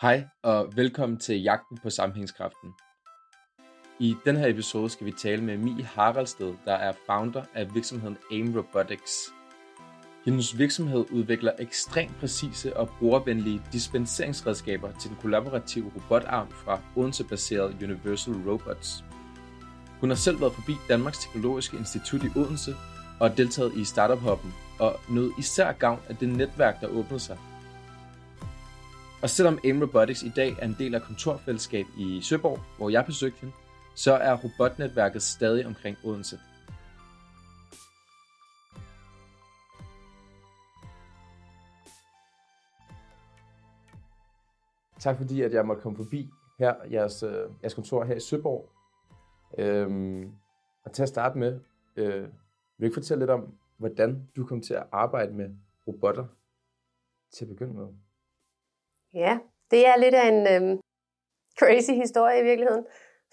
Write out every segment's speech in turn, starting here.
Hej og velkommen til Jagten på Sammenhængskraften. I den her episode skal vi tale med Mie Haraldsted, der er founder af virksomheden AIM Robotics. Hendes virksomhed udvikler ekstremt præcise og brugervenlige dispenseringsredskaber til den kollaborative robotarm fra Odense-baseret Universal Robots. Hun har selv været forbi Danmarks Teknologiske Institut i Odense og deltaget i Startup-hoppen og nød især gavn af det netværk, der åbnede sig og selvom AIM Robotics i dag er en del af kontorfællesskab i Søborg, hvor jeg besøgte hende, så er robotnetværket stadig omkring Odense. Tak fordi, at jeg måtte komme forbi her, jeres, øh, jeres kontor her i Søborg. Øhm, og til at starte med, øh, vil du ikke fortælle lidt om, hvordan du kom til at arbejde med robotter til at begynde med? Ja, det er lidt af en øhm, crazy historie i virkeligheden,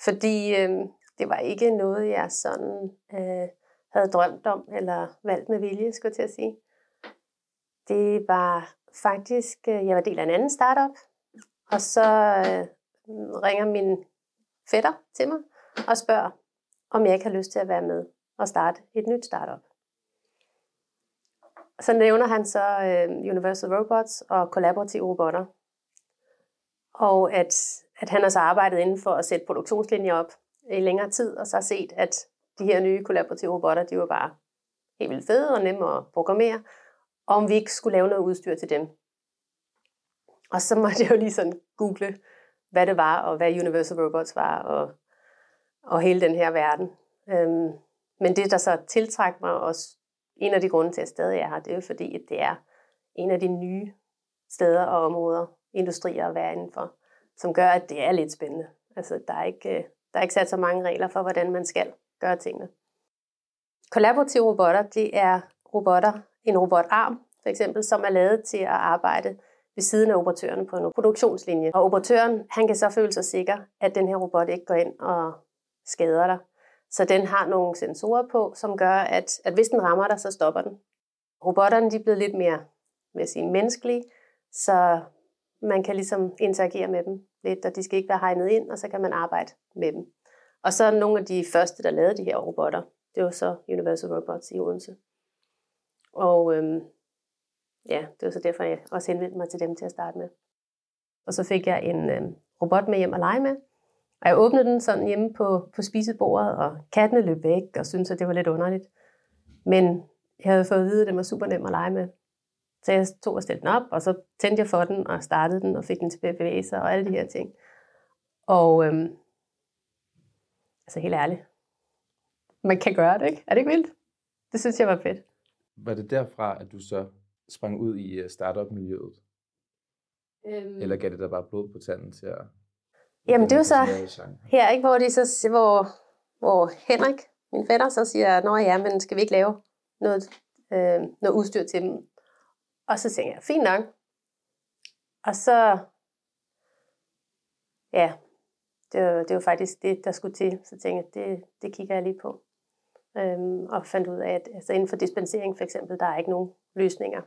fordi øhm, det var ikke noget, jeg sådan øh, havde drømt om eller valgt med vilje, skulle jeg til at sige. Det var faktisk, øh, jeg var del af en anden startup, og så øh, ringer min fætter til mig og spørger, om jeg ikke har lyst til at være med og starte et nyt startup. Så nævner han så øh, Universal Robots og kollaborative robotter, og at, at han har så arbejdet inden for at sætte produktionslinjer op i længere tid, og så har set, at de her nye kollaborative robotter, de var bare helt vildt fede og nemme at programmere, og om vi ikke skulle lave noget udstyr til dem. Og så måtte jeg jo lige sådan google, hvad det var, og hvad Universal Robots var, og, og hele den her verden. Øhm, men det, der så tiltrækker mig også, en af de grunde til, at jeg stadig er her, det er jo fordi, at det er en af de nye steder og områder, industrier at være indenfor, som gør, at det er lidt spændende. Altså, der er ikke, øh, der er ikke sat så mange regler for, hvordan man skal gøre tingene. Kollaborative robotter, det er robotter, en robotarm for eksempel, som er lavet til at arbejde ved siden af operatøren på en produktionslinje. Og operatøren, han kan så føle sig sikker, at den her robot ikke går ind og skader dig. Så den har nogle sensorer på, som gør, at, at hvis den rammer dig, så stopper den. Robotterne de er blevet lidt mere med sige, menneskelige, så man kan ligesom interagere med dem lidt, og de skal ikke være hegnet ind, og så kan man arbejde med dem. Og så nogle af de første, der lavede de her robotter, det var så Universal Robots i Odense. Og øhm, ja, det var så derfor, jeg også henvendte mig til dem til at starte med. Og så fik jeg en øhm, robot med hjem at lege med. Og jeg åbnede den sådan hjemme på, på spisebordet, og kattene løb væk og syntes, at det var lidt underligt. Men jeg havde fået at vide, at den var super nem at lege med. Så jeg tog og stillede den op, og så tændte jeg for den, og startede den, og fik den til at bevæge sig, og alle de her ting. Og øhm, altså helt ærligt, man kan gøre det, ikke? Er det ikke vildt? Det synes jeg var fedt. Var det derfra, at du så sprang ud i øh, startup-miljøet? Øhm, Eller gav det dig bare blod på tanden til at... Jamen det var så her, ikke, hvor, de så, hvor, hvor Henrik, min fætter, så siger, Nå ja, men skal vi ikke lave noget, øh, noget udstyr til dem? Og så tænkte jeg, fint nok. Og så, ja, det var, det var faktisk det, der skulle til. Så tænkte jeg, det, det kigger jeg lige på. Øhm, og fandt ud af, at altså inden for dispensering for eksempel, der er ikke nogen løsninger.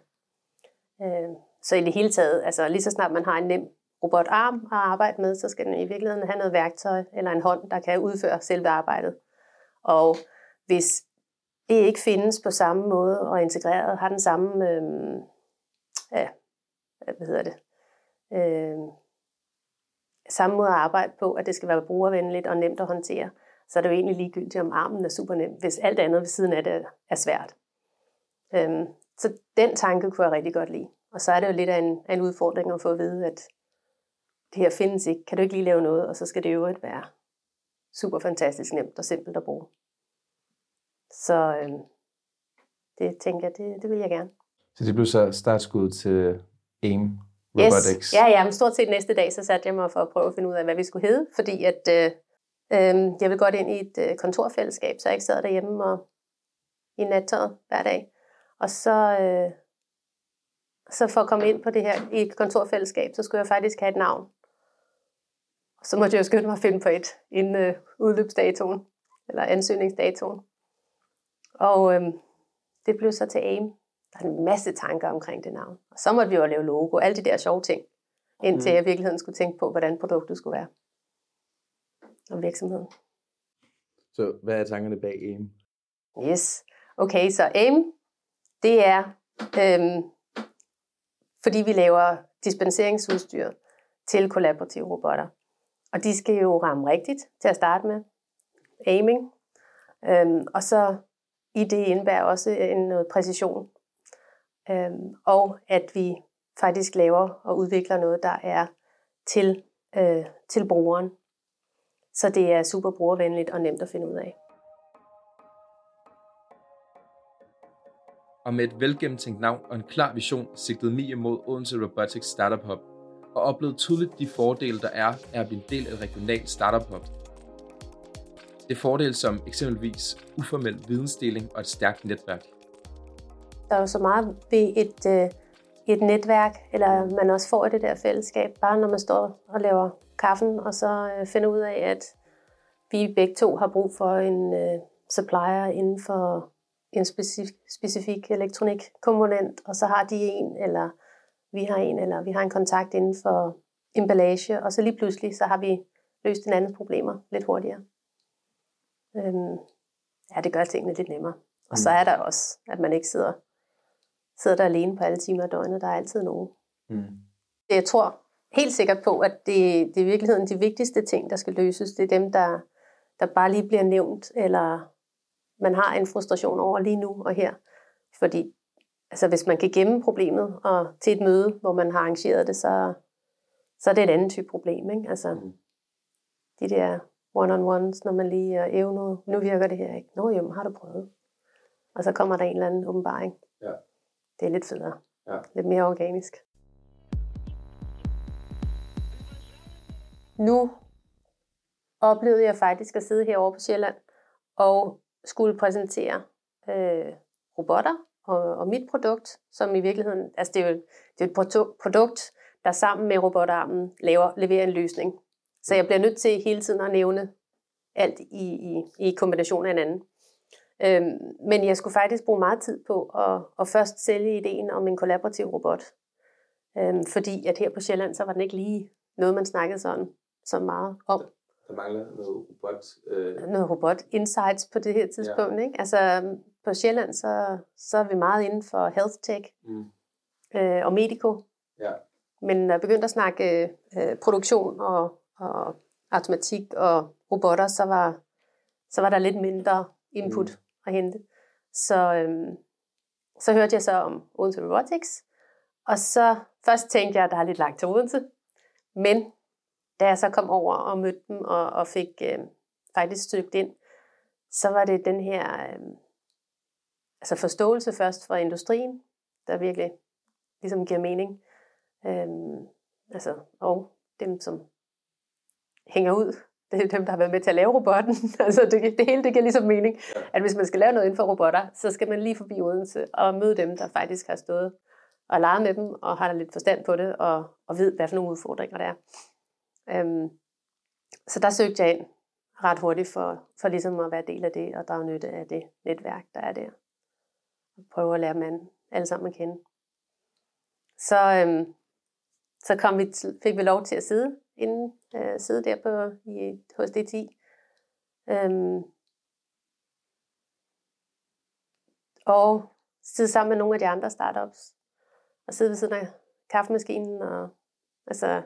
Øhm, så i det hele taget, altså lige så snart man har en nem robotarm at arbejde med, så skal den i virkeligheden have noget værktøj eller en hånd, der kan udføre selve arbejdet. Og hvis det ikke findes på samme måde og integreret, har den samme øhm, af, hvad hedder det, øh, samme måde at arbejde på, at det skal være brugervenligt og nemt at håndtere, så er det jo egentlig ligegyldigt, om armen er super nem, hvis alt andet ved siden af det er svært. Øh, så den tanke kunne jeg rigtig godt lide. Og så er det jo lidt af en, af en udfordring at få at vide, at det her findes ikke. Kan du ikke lige lave noget, og så skal det jo øvrigt være super fantastisk nemt og simpelt at bruge. Så øh, det tænker jeg, det, det vil jeg gerne. Så det blev så startskud til AIM Robotics? Yes. Ja, ja, men stort set næste dag, så satte jeg mig for at prøve at finde ud af, hvad vi skulle hedde, fordi at øh, øh, jeg vil godt ind i et øh, kontorfællesskab, så jeg ikke sad derhjemme og i nattøjet hver dag. Og så, øh, så for at komme ind på det her i et kontorfællesskab, så skulle jeg faktisk have et navn. Og så måtte jeg jo skynde mig at finde på et inden øh, udløbsdatoen, eller ansøgningsdatoen. Og øh, det blev så til AIM, der er en masse tanker omkring det navn. Og så måtte vi jo lave logo, alle de der sjove ting. indtil mm. jeg i virkeligheden skulle tænke på, hvordan produktet skulle være. Og virksomheden. Så hvad er tankerne bag AIM? Yes. Okay, så AIM, det er, øhm, fordi vi laver dispenseringsudstyr til kollaborative robotter. Og de skal jo ramme rigtigt til at starte med. Aiming. Øhm, og så i det indebærer også en noget præcision øh, og at vi faktisk laver og udvikler noget, der er til, øh, til brugeren. Så det er super brugervenligt og nemt at finde ud af. Og med et velgennemtænkt navn og en klar vision, sigtede Mie mod Odense Robotics Startup Hub, og oplevede tydeligt de fordele, der er af at blive en del af et regionalt startup hub. Det er fordele som eksempelvis uformel vidensdeling og et stærkt netværk. Der er jo så meget ved et, øh, et netværk, eller man også får det der fællesskab, bare når man står og laver kaffen, og så øh, finder ud af, at vi begge to har brug for en øh, supplier inden for en specifik, specifik elektronikkomponent, og så har de en, eller vi har en, eller vi har en kontakt inden for emballage, og så lige pludselig, så har vi løst en andens problemer lidt hurtigere. Øhm, ja, det gør tingene lidt nemmere. Og så mm. er der også, at man ikke sidder, sidder der alene på alle timer af døgnet. Der er altid nogen. Mm. Jeg tror helt sikkert på, at det, det er i virkeligheden de vigtigste ting, der skal løses. Det er dem, der, der bare lige bliver nævnt, eller man har en frustration over lige nu og her. Fordi altså, hvis man kan gemme problemet og til et møde, hvor man har arrangeret det, så, så er det et andet type problem. Ikke? Altså, mm. De der one-on-ones, når man lige, øh, nu, nu virker det her ikke. Nå jo, har du prøvet? Og så kommer der en eller anden åbenbaring. Ja. Det er lidt federe. Ja. Lidt mere organisk. Nu oplevede jeg faktisk at sidde herovre på Sjælland og skulle præsentere øh, robotter og, og mit produkt, som i virkeligheden, altså det er jo det er et produkt, der sammen med robotarmen laver, leverer en løsning. Så jeg bliver nødt til hele tiden at nævne alt i, i, i kombination af hinanden. Øhm, men jeg skulle faktisk bruge meget tid på at, at først sælge ideen om en kollaborativ robot. Øhm, fordi at her på Sjælland, så var den ikke lige noget, man snakkede sådan så meget om. Der mangler noget robot... Øh... Noget robot insights på det her tidspunkt. Ja. Ikke? Altså på Sjælland, så, så er vi meget inden for health tech mm. øh, og medico. Ja. Men når jeg begyndte at snakke øh, produktion og, og automatik og robotter, så var, så var der lidt mindre input mm at hente. Så, øhm, så hørte jeg så om Odense Robotics, og så først tænkte jeg, at der er lidt langt til Odense, men da jeg så kom over og mødte dem og, og fik øh, faktisk stykket ind, så var det den her øh, altså forståelse først fra industrien, der virkelig ligesom giver mening. Øh, altså, og dem, som hænger ud, det er dem, der har været med til at lave robotten. altså det, det hele det giver ligesom mening, at hvis man skal lave noget inden for robotter, så skal man lige forbi Odense og møde dem, der faktisk har stået og leget med dem, og har lidt forstand på det, og, og ved, hvad for nogle udfordringer der er. Øhm, så der søgte jeg ind ret hurtigt for, for ligesom at være del af det, og drage nytte af det netværk, der er der. Og prøve at lære dem alle sammen at kende. Så, øhm, så kom vi, fik vi lov til at sidde inden øh, sidde der på, i, hos DTI. Øhm, og sidde sammen med nogle af de andre startups. Og sidde ved siden af kaffemaskinen. Og, altså,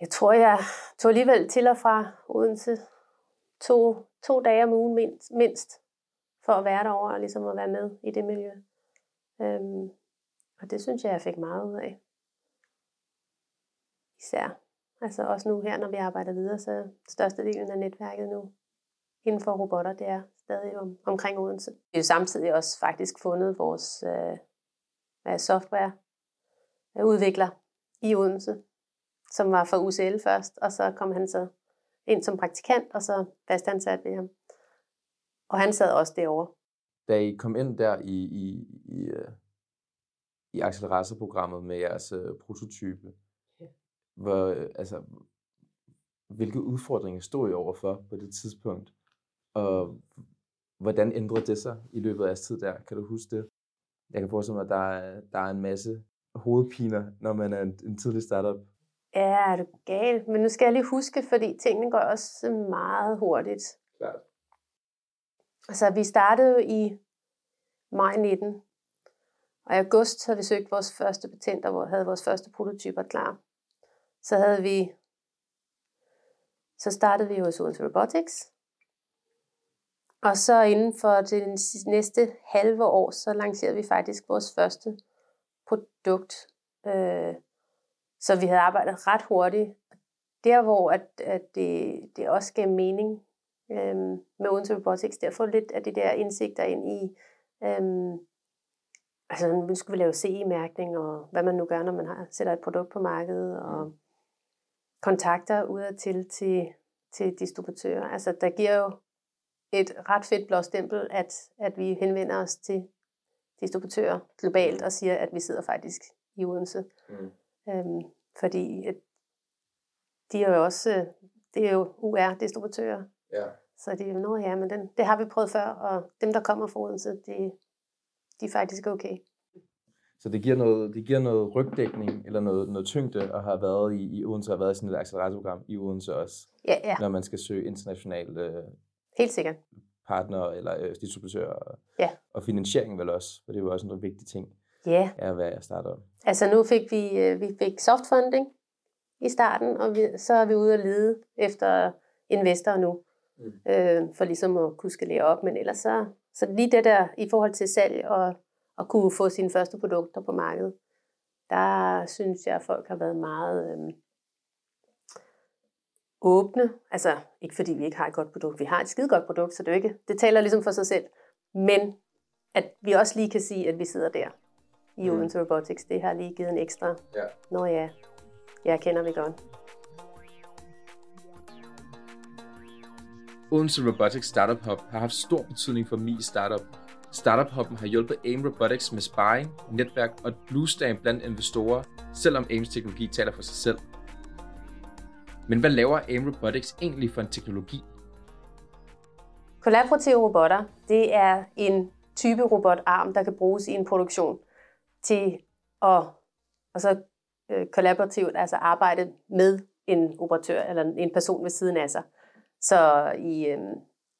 jeg tror, jeg tog alligevel til og fra Odense to, to dage om ugen mindst, mindst for at være derovre og ligesom at være med i det miljø. Øhm, og det synes jeg, jeg fik meget ud af især. Altså også nu her, når vi arbejder videre, så størstedelen af netværket nu inden for robotter, det er stadig om, omkring Odense. Vi har jo samtidig også faktisk fundet vores øh, software øh, udvikler i Odense, som var for UCL først, og så kom han så ind som praktikant, og så fastansat ved ham. Og han sad også derovre. Da I kom ind der i, i, i, øh, i acceleratorprogrammet med jeres uh, prototype, hvor, altså, hvilke udfordringer stod I overfor på det tidspunkt? Og hvordan ændrede det sig i løbet af jeres tid der? Kan du huske det? Jeg kan forestille mig, at der er, der er en masse hovedpiner, når man er en, en tidlig startup? Ja, er du gal? Men nu skal jeg lige huske, fordi tingene går også meget hurtigt. Klart. Altså, vi startede jo i maj 19, og i august havde vi søgt vores første patenter, hvor havde vores første prototyper klar. Så havde vi, så startede vi hos Odense Robotics, og så inden for det næste halve år, så lancerede vi faktisk vores første produkt. Øh, så vi havde arbejdet ret hurtigt. Der hvor at, at det, det også gav mening øh, med Odense Robotics, der få lidt af de der indsigter ind i, øh, altså nu skulle vi lave CE-mærkning, og hvad man nu gør, når man har, sætter et produkt på markedet, og mm kontakter udadtil til, til distributører. Altså der giver jo et ret fedt blåstempel, at, at vi henvender os til distributører globalt og siger, at vi sidder faktisk i Odense. Mm. Øhm, fordi at de er jo også, det er jo UR-distributører. Ja. Så det er jo noget, ja, men den, det har vi prøvet før, og dem, der kommer fra Odense, de, de er faktisk okay. Så det giver noget, det giver noget rygdækning, eller noget, noget tyngde, at have været i, i Odense, og været i sådan et acceleratorprogram i Odense også, ja, ja. når man skal søge internationalt øh, Helt sikkert. partner eller øh, distributør og, Ja. og finansiering vel også, for det er jo også en vigtig ting Ja, af at være startup. altså nu fik vi, øh, vi fik softfunding i starten, og vi, så er vi ude at lede efter investorer nu, Mm. øh, for ligesom at kunne skalere op. Men ellers så, så lige det der i forhold til salg og at kunne få sine første produkter på markedet, der synes jeg, at folk har været meget øh, åbne. Altså ikke fordi vi ikke har et godt produkt, vi har et skide godt produkt, så det, er ikke, det taler ligesom for sig selv. Men at vi også lige kan sige, at vi sidder der i Mm. Odense Robotics, det har lige givet en ekstra, Ja. nå ja, jeg kender vi godt. Odense Robotics Startup Hub har haft stor betydning for Mi Startup. Startup Hub'en har hjulpet AIM Robotics med sparring, netværk og et bluestamp blandt investorer, selvom AIMs teknologi taler for sig selv. Men hvad laver AIM Robotics egentlig for en teknologi? Kollaborative robotter, det er en type robotarm, der kan bruges i en produktion til at og så, øh, kollaborativt altså arbejde med en operatør eller en person ved siden af sig. Så i, øh,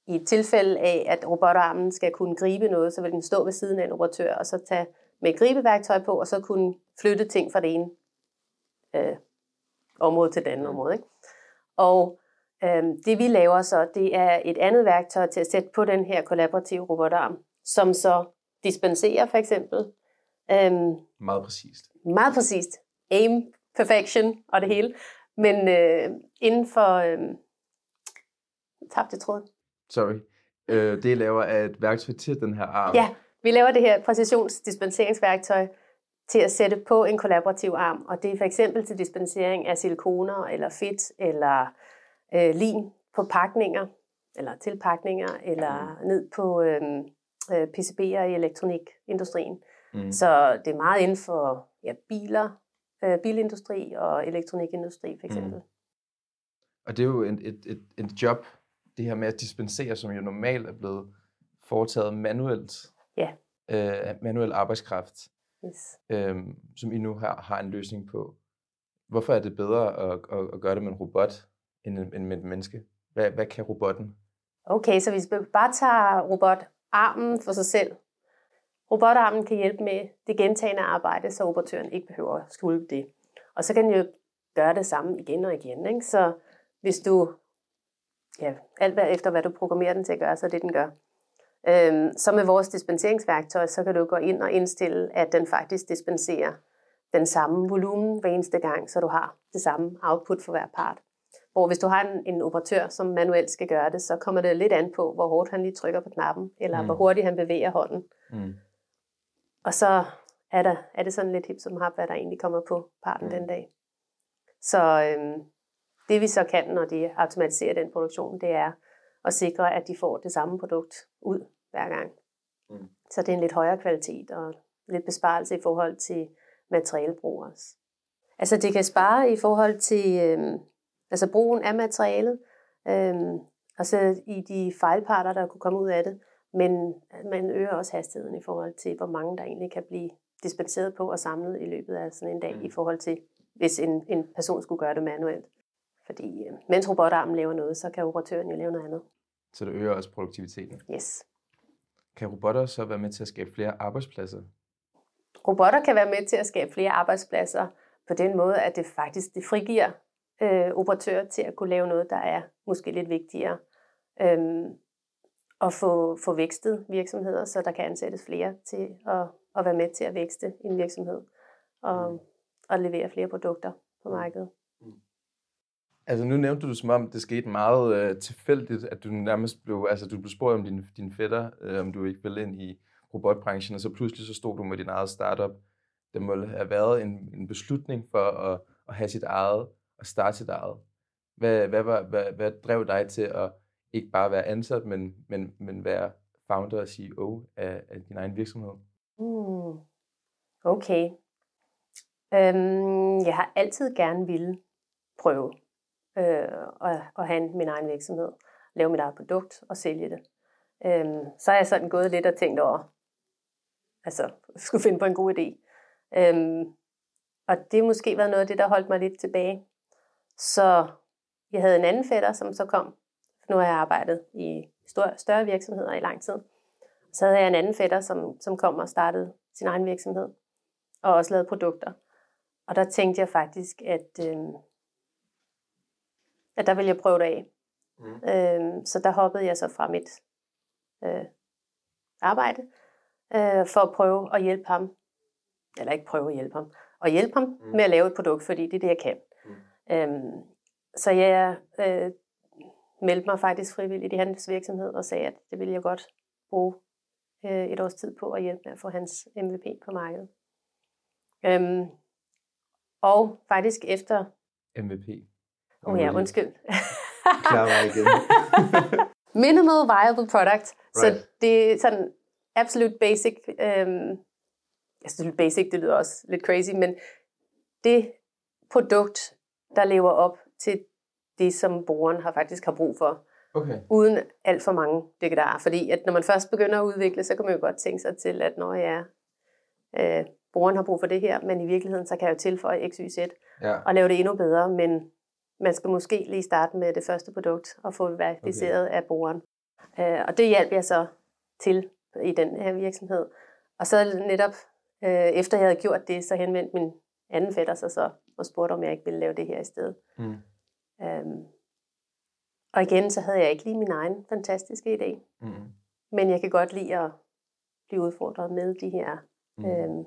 i et tilfælde af, at robotarmen skal kunne gribe noget, så vil den stå ved siden af en operatør og så tage med et gribeværktøj på, og så kunne flytte ting fra det ene øh, område til det andet område. Ikke? Og Øhm, det vi laver så, det er et andet værktøj til at sætte på den her kollaborative robotarm, som så dispenserer for eksempel. Øhm, Meget præcist. meget præcist. Aim, perfection og det hele. Men øh, inden for... Øh, tabte tråden. Sorry. Øh, det laver er et værktøj til den her arm. Ja, vi laver det her præcisionsdispenseringsværktøj til at sætte på en kollaborativ arm, og det er for eksempel til dispensering af silikoner, eller fedt, eller øh, lim på pakninger, eller tilpakninger, eller ned på øh, øh, PCB'er i elektronikindustrien. Mm. Så det er meget inden for ja, biler, øh, bilindustri og elektronikindustri for eksempel. Mm. Og det er jo en, et, et, et job, det her med at dispensere, som jo normalt er blevet foretaget manuelt. Ja. Øh, manuel arbejdskraft, Yes. øh, som I nu har, har en løsning på. Hvorfor er det bedre at, at, at gøre det med en robot, end, end med et menneske? Hvad, hvad kan robotten? Okay, så hvis vi bare tager robotarmen for sig selv. Robotarmen kan hjælpe med det gentagende arbejde, så operatøren ikke behøver at skulle det. Og så kan den jo gøre det samme igen og igen. Ikke? Så hvis du, ja, alt hvad- efter hvad du programmerer den til at gøre, så er det, den gør. Øhm, så med vores dispenseringsværktøj, så kan du gå ind og indstille, at den faktisk dispenserer den samme volumen hver eneste gang, så du har det samme output for hver part. Hvor hvis du har en, en operatør, som manuelt skal gøre det, så kommer det lidt an på, hvor hårdt han lige trykker på knappen, eller Mm. hvor hurtigt han bevæger hånden. Mm. Og så er, der, er det sådan lidt hip som hap, hvad der egentlig kommer på parten mm. den dag. Så øhm, det vi så kan, når de automatiserer den produktion, det er at sikre, at de får det samme produkt ud hver gang. Mm. Så det er en lidt højere kvalitet og lidt besparelse i forhold til materialebrug også. Altså det kan spare i forhold til øhm, altså brugen af materialet, øhm, altså i de fejlparter, der kunne komme ud af det, men man øger også hastigheden i forhold til, hvor mange der egentlig kan blive dispenseret på og samlet i løbet af sådan en dag Mm. i forhold til, hvis en, en person skulle gøre det manuelt. Fordi øh, mens robotarmen laver noget, så kan operatøren jo lave noget andet. Så det øger også produktiviteten. Yes. Kan robotter så være med til at skabe flere arbejdspladser? Robotter kan være med til at skabe flere arbejdspladser på den måde, at det faktisk det frigiver øh, operatører til at kunne lave noget, der er måske lidt vigtigere. Øhm, og få, få vækstet virksomheder, så der kan ansættes flere til at, at være med til at vækste en virksomhed og, Mm. og levere flere produkter på markedet. Altså nu nævnte du som om, det skete meget øh, tilfældigt, at du nærmest blev, altså du blev spurgt om din, din fætter, øh, om du ikke ville ind i robotbranchen, og så pludselig så stod du med din eget startup. Det må have været en, en beslutning for at, at have sit eget og starte sit eget. Hvad, hvad, hvad, hvad, hvad drev dig til at ikke bare være ansat, men, men, men være founder og CEO af, af din egen virksomhed? Mm. Okay. Øhm, jeg har altid gerne ville prøve øh, og, og have min egen virksomhed, lave mit eget produkt og sælge det. Øh, så er jeg sådan gået lidt og tænkt over, altså, skulle finde på en god idé. Øh, og det måske været noget af det, der holdt mig lidt tilbage. Så jeg havde en anden fætter, som så kom. Nu har jeg arbejdet i større, større virksomheder i lang tid. Så havde jeg en anden fætter, som, som kom og startede sin egen virksomhed, og også lavede produkter. Og der tænkte jeg faktisk, at, øh, at der ville jeg prøve det af. Mm. Øh, så der hoppede jeg så fra mit øh, arbejde, øh, for at prøve at hjælpe ham, eller ikke prøve at hjælpe ham, og hjælpe ham Mm. med at lave et produkt, fordi det er det, jeg kan. Mm. Øhm, så jeg øh, meldte mig faktisk frivilligt i hans virksomhed og sagde, at det ville jeg godt bruge øh, et års tid på at hjælpe med at få hans MVP på markedet. Øhm, og faktisk efter... MVP. Åh oh, ja, undskyld. Klar mig igen. Minimal viable product. Så Right. det er sådan absolut basic. Øhm, jeg synes, basic, det lyder også lidt crazy, men det produkt, der lever op til det, som brugeren har faktisk har brug for, Okay. uden alt for mange dikkedarer. Fordi at når man først begynder at udvikle, så kan man jo godt tænke sig til, at når jeg øh, brugeren har brug for det her, men i virkeligheden, så kan jeg jo tilføje x, y, z Ja. og lave det endnu bedre, men man skal måske lige starte med det første produkt og få det verificeret okay. af brugeren. Øh, og det hjalp jeg så til i den her virksomhed. Og så netop øh, efter jeg havde gjort det, så henvendte min anden fætter sig så og spurgte, om jeg ikke ville lave det her i stedet. Mm. Øhm, og igen, så havde jeg ikke lige min egen fantastiske idé. Mm. Men jeg kan godt lide at blive udfordret med de her Mm. øhm,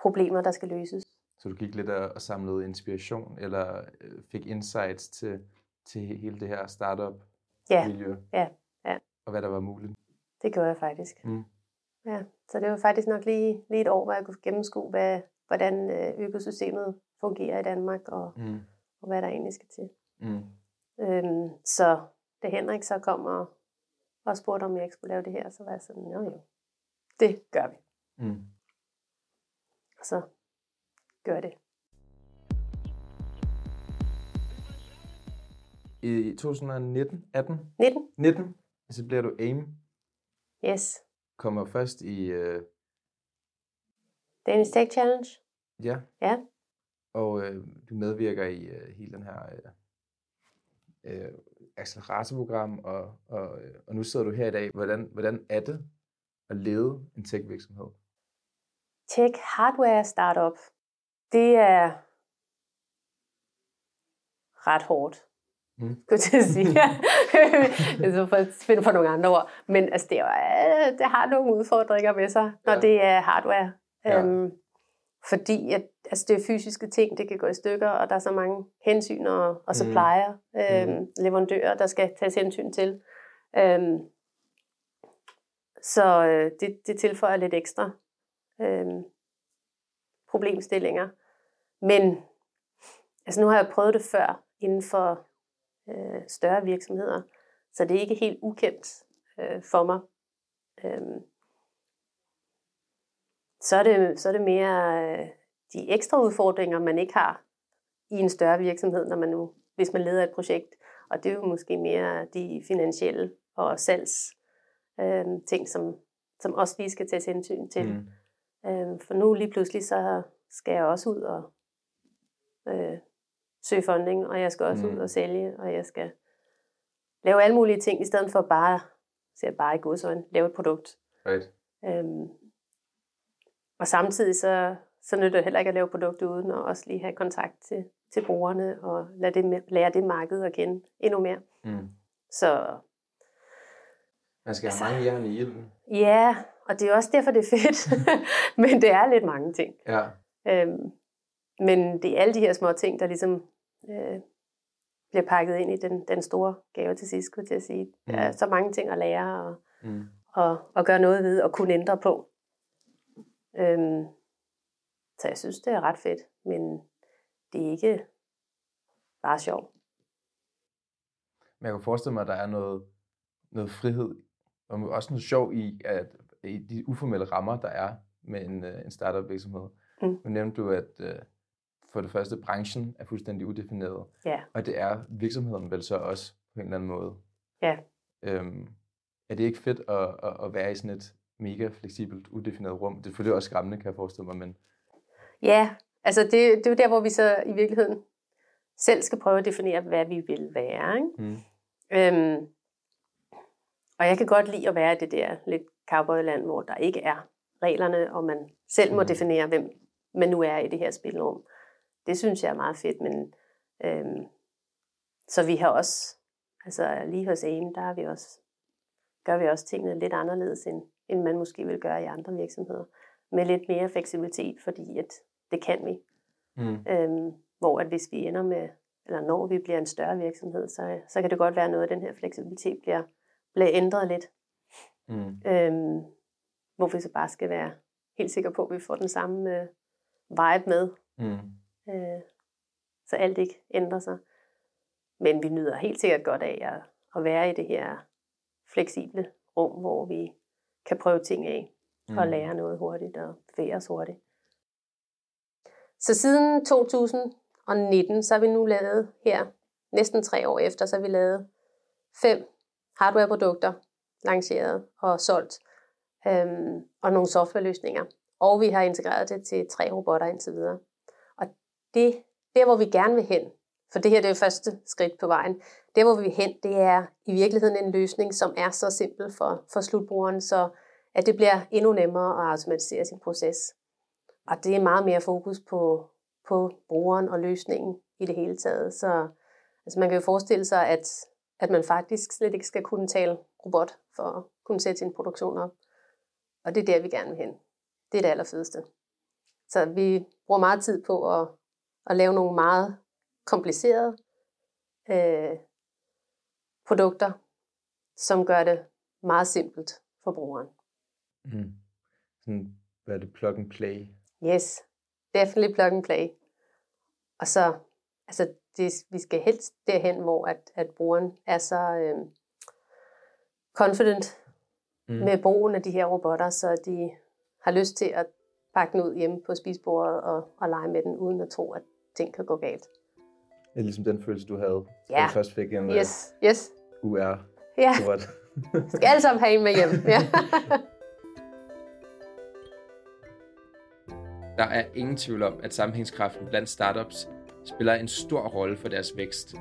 problemer, der skal løses. Så du gik lidt og samlede inspiration, eller øh, fik insights til, til hele det her startup-miljø? Ja, ja, ja. Og hvad der var muligt? Det gjorde jeg faktisk. Mm. Ja, så det var faktisk nok lige, lige et år, hvor jeg kunne gennemskue, hvad, hvordan øh, økosystemet fungerer i Danmark, og, Mm. og hvad der egentlig skal til. Mm. Øhm, så da Henrik så kom og, og spurgte, om jeg ikke skulle lave det her, så var jeg sådan, jo jo, det gør vi. Mm. Så gør det. I 2019, 18, 19? 19, så bliver du AIM, Yes. kommer først i, øh, Danish Tech Challenge? ja, Ja. og øh, du medvirker i øh, hele den her øh, øh, acceleratorprogram, og, og, øh, og nu sidder du her i dag. Hvordan, hvordan er det at lede en tech-virksomhed? Tech Hardware Startup. Det er ret hårdt. Mm. Skulle jeg sige. det er så for at finde på nogle andre ord. Men altså, det, er, øh, det har nogle udfordringer med sig, når Ja. det er hardware. Ja. Øhm, fordi at, altså, det er fysiske ting, det kan gå i stykker, og der er så mange hensyn og, og Mm. supplier, øhm, leverandører, der skal tages hensyn til. Øhm, så øh, det, det tilføjer lidt ekstra øhm, problemstillinger. Men altså nu har jeg prøvet det før inden for øh, større virksomheder, så det er ikke helt ukendt øh, for mig. Øhm, så, er det, så er det mere øh, de ekstra udfordringer, man ikke har i en større virksomhed, når man nu, hvis man leder et projekt. Og det er jo måske mere de finansielle og salgs øh, ting, som, som også lige skal tages hensyn til. Mm. Øh, for nu lige pludselig, så skal jeg også ud og øh, søge funding, og jeg skal også mm. ud og sælge, og jeg skal lave alle mulige ting, i stedet for bare, ser bare i godsøjne, lave et produkt. Right. Øhm, og samtidig så, så nytter det heller ikke at lave produkter uden at også lige have kontakt til, til brugerne og lade det, lære det marked at kende endnu mere. Mm. Så man skal have mange jern i ilden. Ja, og det er også derfor, det er fedt. men det er lidt mange ting. Ja. Øhm, men det er alle de her små ting, der ligesom øh, bliver pakket ind i den, den store gave til sidst, skulle jeg sige. Mm. Der er så mange ting at lære og, mm. og, og gøre noget ved og kunne ændre på. Øhm, så jeg synes, det er ret fedt, men det er ikke bare sjov. Men jeg kan forestille mig, at der er noget, noget frihed og også noget sjov i, at i de uformelle rammer, der er med en, øh, en startup virksomhed. Mm. Nu nævnte du, at uh, for det første, branchen er fuldstændig udefineret. Ja. Og det er virksomheden vel så også på en eller anden måde. Ja. Øhm, er det ikke fedt at, at, at være i sådan et mega fleksibelt, udefineret rum? Det er selvfølgelig også skræmmende, kan jeg forestille mig, men... Ja, altså det, det er jo der, hvor vi så i virkeligheden selv skal prøve at definere, hvad vi vil være. Ikke? Mm. Øhm, og jeg kan godt lide at være det der lidt cowboyland, hvor der ikke er reglerne, og man selv må mm. definere, hvem man nu er i det her spilrum. Det synes jeg er meget fedt, men øhm, så vi har også, altså lige hos AIM, der har vi også, gør vi også tingene lidt anderledes, end, end man måske vil gøre i andre virksomheder. Med lidt mere fleksibilitet, fordi at det kan vi. Mm. Øhm, hvor at hvis vi ender med, eller når vi bliver en større virksomhed, så, så kan det godt være noget af den her fleksibilitet bliver, bliver ændret lidt. Mm. Øhm, hvor vi så bare skal være helt sikre på, at vi får den samme øh, vibe med. Mm. Øh, så alt ikke ændrer sig. Men vi nyder helt sikkert godt af at, at være i det her fleksible rum, hvor vi kan prøve ting af mm. og lære noget hurtigt og bevæge os hurtigt. Så siden 2019, så har vi nu lavet her, næsten tre år efter, så har vi lavet fem hardwareprodukter, lanceret og solgt, øhm, og nogle softwareløsninger. Og vi har integreret det til tre robotter indtil videre. Og det, der hvor vi gerne vil hen, for det her det er jo første skridt på vejen, der hvor vi vil hen, det er i virkeligheden en løsning, som er så simpel for, for slutbrugeren, så at det bliver endnu nemmere at automatisere sin proces. Og det er meget mere fokus på, på brugeren og løsningen i det hele taget. Så altså man kan jo forestille sig, at, at man faktisk slet ikke skal kunne tale robot for at kunne sætte sin produktion op. Og det er der, vi gerne vil hen. Det er det allerfedeste. Så vi bruger meget tid på at, at lave nogle meget komplicerede øh, produkter, som gør det meget simpelt for brugeren. Mm. Sådan, hvad er det, plug and play? Yes, definitely plug and play. Og så, altså, det, vi skal helst derhen, hvor at, at brugeren er så øh, confident mm. med brugen af de her robotter, så de har lyst til at pakke den ud hjemme på spisbordet og, og lege med den, uden at tro, at ting kan gå galt. Det er ligesom den følelse, du havde, ja. da du først fik en yes. Uh, yes. UR. Ja. skal alle sammen have en med hjem. Ja. Der er ingen tvivl om, at sammenhængskraften blandt startups spiller en stor rolle for deres vækst.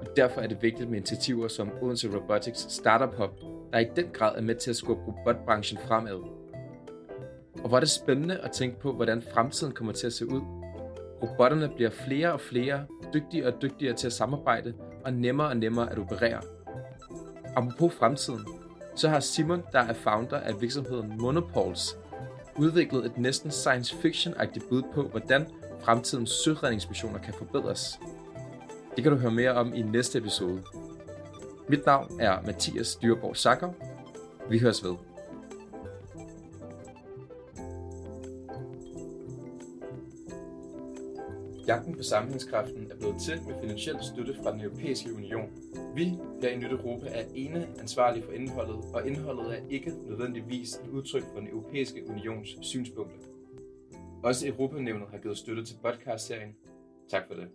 Og derfor er det vigtigt med initiativer som Odense Robotics Startup Hub, der i den grad er med til at skubbe robotbranchen fremad. Og hvor er det spændende at tænke på, hvordan fremtiden kommer til at se ud. Robotterne bliver flere og flere, dygtigere og dygtigere til at samarbejde, og nemmere og nemmere at operere. Apropos fremtiden, så har Simon, der er founder af virksomheden Monopols, udviklet et næsten science fiction-agtigt bud på, hvordan fremtidens søredningsmissioner kan forbedres. Det kan du høre mere om i næste episode. Mit navn er Mathias Dyrborg Sakker. Vi høres ved. Jagten på sammenhængskraften er blevet til med finansiel støtte fra den europæiske union. Vi her i Nyt Europa er ene ansvarlige for indholdet, og indholdet er ikke nødvendigvis et udtryk for den europæiske unions synspunkter. Også Europanævnet har givet støtte til podcast-serien. Tak for det.